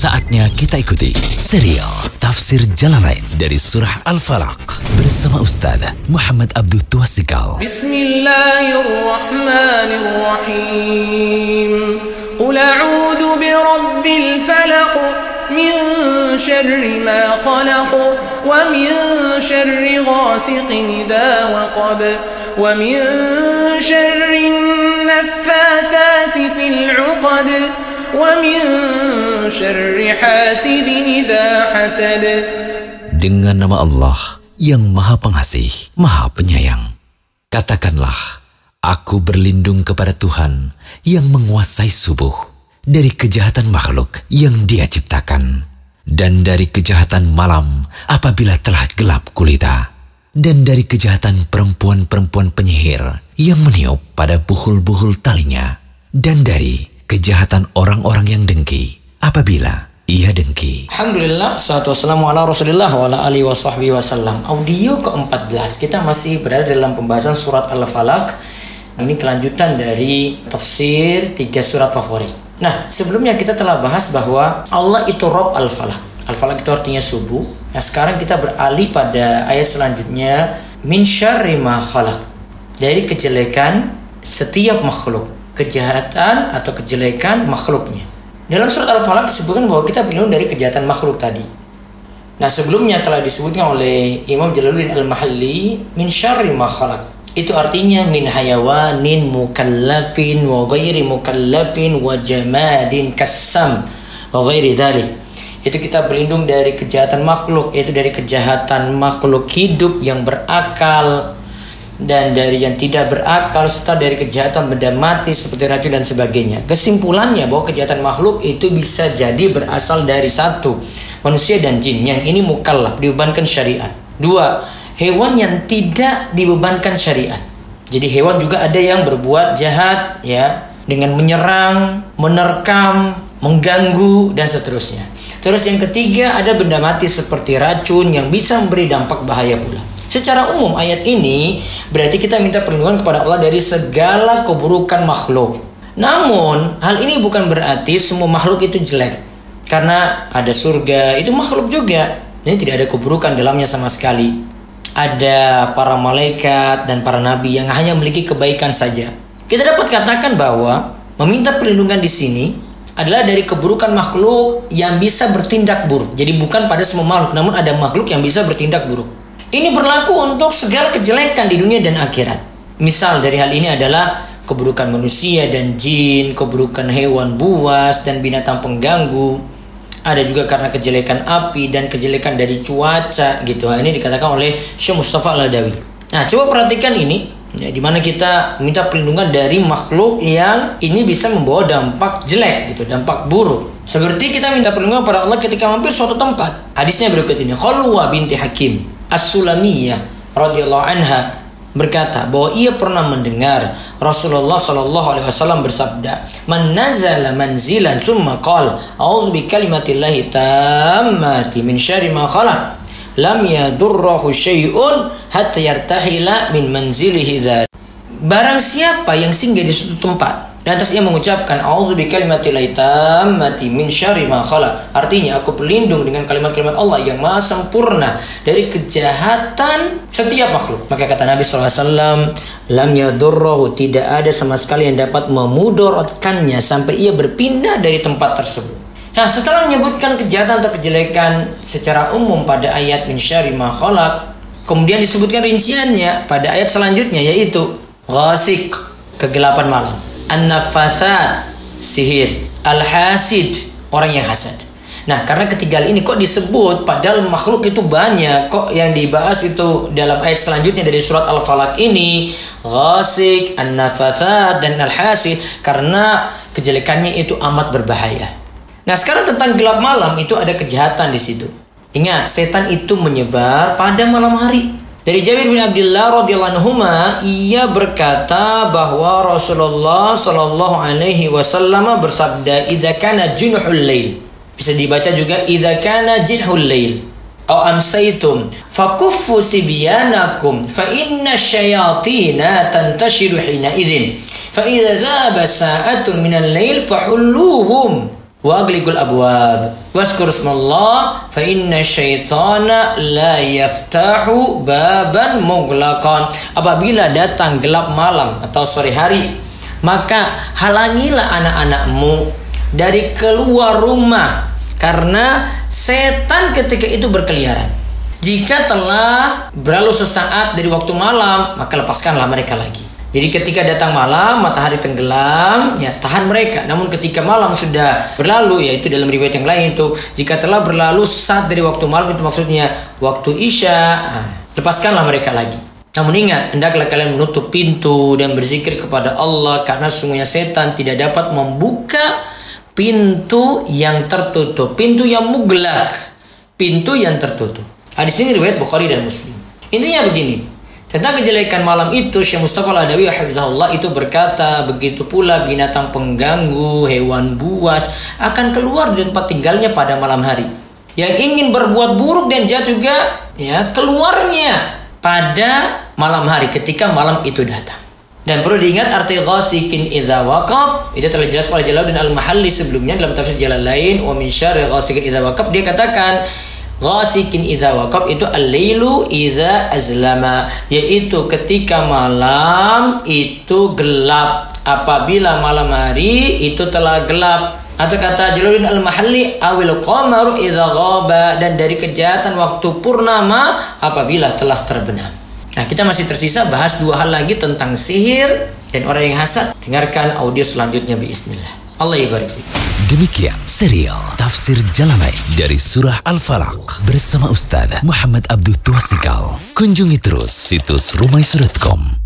Saatnya kita ikuti serial Tafsir Jalalain dari Surah Al-Falaq bersama Ustaz Muhammad Abdul Tuasikal. بسم الله الرحمن الرحيم قل أعوذ برب الفلق من شر ما خلق ومن شر غاسق إذا وقب ومن شر النفاثات في العقد ومن شر حاسد إذا حسد Dengan nama Allah yang Maha Pengasih, Maha Penyayang. Katakanlah, aku berlindung kepada Tuhan yang menguasai subuh dari kejahatan makhluk yang Dia ciptakan dan dari kejahatan malam apabila telah gelap gulita dan dari kejahatan perempuan-perempuan penyihir yang meniup pada buhul-buhul talinya dan dari kejahatan orang-orang yang dengki apabila ia dengki. Alhamdulillah, salatu wassalamu ala rasulillah wa ala alihi wa sahbihi wasallam Audio ke-14, kita masih berada dalam pembahasan surat Al-Falaq. Ini kelanjutan dari tafsir tiga surat favorit. Nah, sebelumnya kita telah bahas bahwa Allah itu Rob Al-Falaq. Al-Falaq itu artinya subuh. Nah, sekarang kita beralih pada ayat selanjutnya. Min syarri ma Dari kejelekan setiap makhluk Kejahatan atau kejelekan makhluknya dalam surat Al-Falaq disebutkan bahwa kita berlindung dari kejahatan makhluk tadi. Nah, sebelumnya telah disebutkan oleh Imam Jalaluddin Al-Mahalli min syarri ma khalaq. Itu artinya min hayawanin mukallafin wa ghairi mukallafin wa jamadin kassam wa ghairi dhalik. Itu kita berlindung dari kejahatan makhluk, yaitu dari kejahatan makhluk hidup yang berakal, dan dari yang tidak berakal serta dari kejahatan benda mati seperti racun dan sebagainya. Kesimpulannya bahwa kejahatan makhluk itu bisa jadi berasal dari satu manusia dan jin yang ini mukallaf dibebankan syariat. Dua, hewan yang tidak dibebankan syariat. Jadi hewan juga ada yang berbuat jahat ya dengan menyerang, menerkam, mengganggu dan seterusnya. Terus yang ketiga ada benda mati seperti racun yang bisa memberi dampak bahaya pula. Secara umum ayat ini berarti kita minta perlindungan kepada Allah dari segala keburukan makhluk. Namun hal ini bukan berarti semua makhluk itu jelek. Karena ada surga itu makhluk juga. Ini tidak ada keburukan dalamnya sama sekali. Ada para malaikat dan para nabi yang hanya memiliki kebaikan saja. Kita dapat katakan bahwa meminta perlindungan di sini adalah dari keburukan makhluk yang bisa bertindak buruk. Jadi bukan pada semua makhluk, namun ada makhluk yang bisa bertindak buruk. Ini berlaku untuk segala kejelekan di dunia dan akhirat. Misal dari hal ini adalah keburukan manusia dan jin, keburukan hewan buas dan binatang pengganggu. Ada juga karena kejelekan api dan kejelekan dari cuaca gitu. Ini dikatakan oleh Syekh Mustafa Al-Adawi. Nah, coba perhatikan ini ya, di mana kita minta perlindungan dari makhluk yang ini bisa membawa dampak jelek gitu, dampak buruk. Seperti kita minta perlindungan pada Allah ketika mampir suatu tempat. Hadisnya berikut ini. Khalwa binti Hakim As-Sulamiyah radhiyallahu anha berkata bahwa ia pernah mendengar Rasulullah Shallallahu alaihi wasallam bersabda, "Man nazala manzilan tsumma qala, a'udzu bi kalimatillahi tammati min syarri ma khalaq." Lam yadurruhu syai'un hatta yartahila min manzilihi dzalik. Barang siapa yang singgah di suatu tempat dan atas ia mengucapkan A'udzu bikalimatillahi tammati min syarri. Artinya aku berlindung dengan kalimat-kalimat Allah yang maha sempurna dari kejahatan setiap makhluk. Maka kata Nabi SAW, lam yadurruhu tidak ada sama sekali yang dapat memudaratkannya sampai ia berpindah dari tempat tersebut. Nah, setelah menyebutkan kejahatan atau kejelekan secara umum pada ayat min syarri ma kemudian disebutkan rinciannya pada ayat selanjutnya yaitu ghasik, kegelapan malam an-nafasat sihir. Al-hasid orang yang hasad. Nah karena ketiga ini kok disebut padahal makhluk itu banyak kok yang dibahas itu dalam ayat selanjutnya dari surat al-falaq ini ghasik an-nafasat dan al-hasid karena kejelekannya itu amat berbahaya. Nah sekarang tentang gelap malam itu ada kejahatan di situ. Ingat setan itu menyebar pada malam hari dari Jabir bin Abdullah radhiyallahu anhu ia berkata bahwa Rasulullah shallallahu alaihi wasallam bersabda idza kana junhul lail. Bisa dibaca juga idza kana jinhul lail. Atau amsaitum fakuffu sibyanakum fa inna syayatina tantashiru hina idzin fa idza dhaba sa'atun minal lail fahulluhum wa aglikul abwab. Waskur ismallah fa inna syaitana la yaftahu baban mughlaqan. Apabila datang gelap malam atau sore hari maka halangilah anak-anakmu dari keluar rumah karena setan ketika itu berkeliaran. Jika telah berlalu sesaat dari waktu malam maka lepaskanlah mereka lagi jadi ketika datang malam, matahari tenggelam, ya tahan mereka. Namun ketika malam sudah berlalu, yaitu dalam riwayat yang lain itu, jika telah berlalu saat dari waktu malam itu maksudnya waktu isya, nah, lepaskanlah mereka lagi. Namun ingat, hendaklah kalian menutup pintu dan berzikir kepada Allah karena sesungguhnya setan tidak dapat membuka pintu yang tertutup, pintu yang muglak, pintu yang tertutup. Hadis ini riwayat Bukhari dan Muslim. Intinya begini, tentang kejelekan malam itu, Syekh Mustafa Al-Adawi Hafizahullah itu berkata, begitu pula binatang pengganggu, hewan buas akan keluar dari tempat tinggalnya pada malam hari. Yang ingin berbuat buruk dan jahat juga, ya keluarnya pada malam hari ketika malam itu datang. Dan perlu diingat arti ghasikin idza waqab itu telah jelas oleh Jalaluddin Al-Mahalli sebelumnya dalam tafsir jalan lain wa min syarri ghasikin idza waqab dia katakan Ghasikin idza waqab itu al-lailu idza azlama yaitu ketika malam itu gelap apabila malam hari itu telah gelap atau kata Jalaluddin Al-Mahalli awil qamaru idza ghaba dan dari kejahatan waktu purnama apabila telah terbenam. Nah, kita masih tersisa bahas dua hal lagi tentang sihir dan orang yang hasad. Dengarkan audio selanjutnya bismillah. Allah ibarik Demikian serial Tafsir Jalalain dari Surah Al-Falaq bersama Ustaz Muhammad Abdul Tuasikal. Kunjungi terus situs rumaisurutkom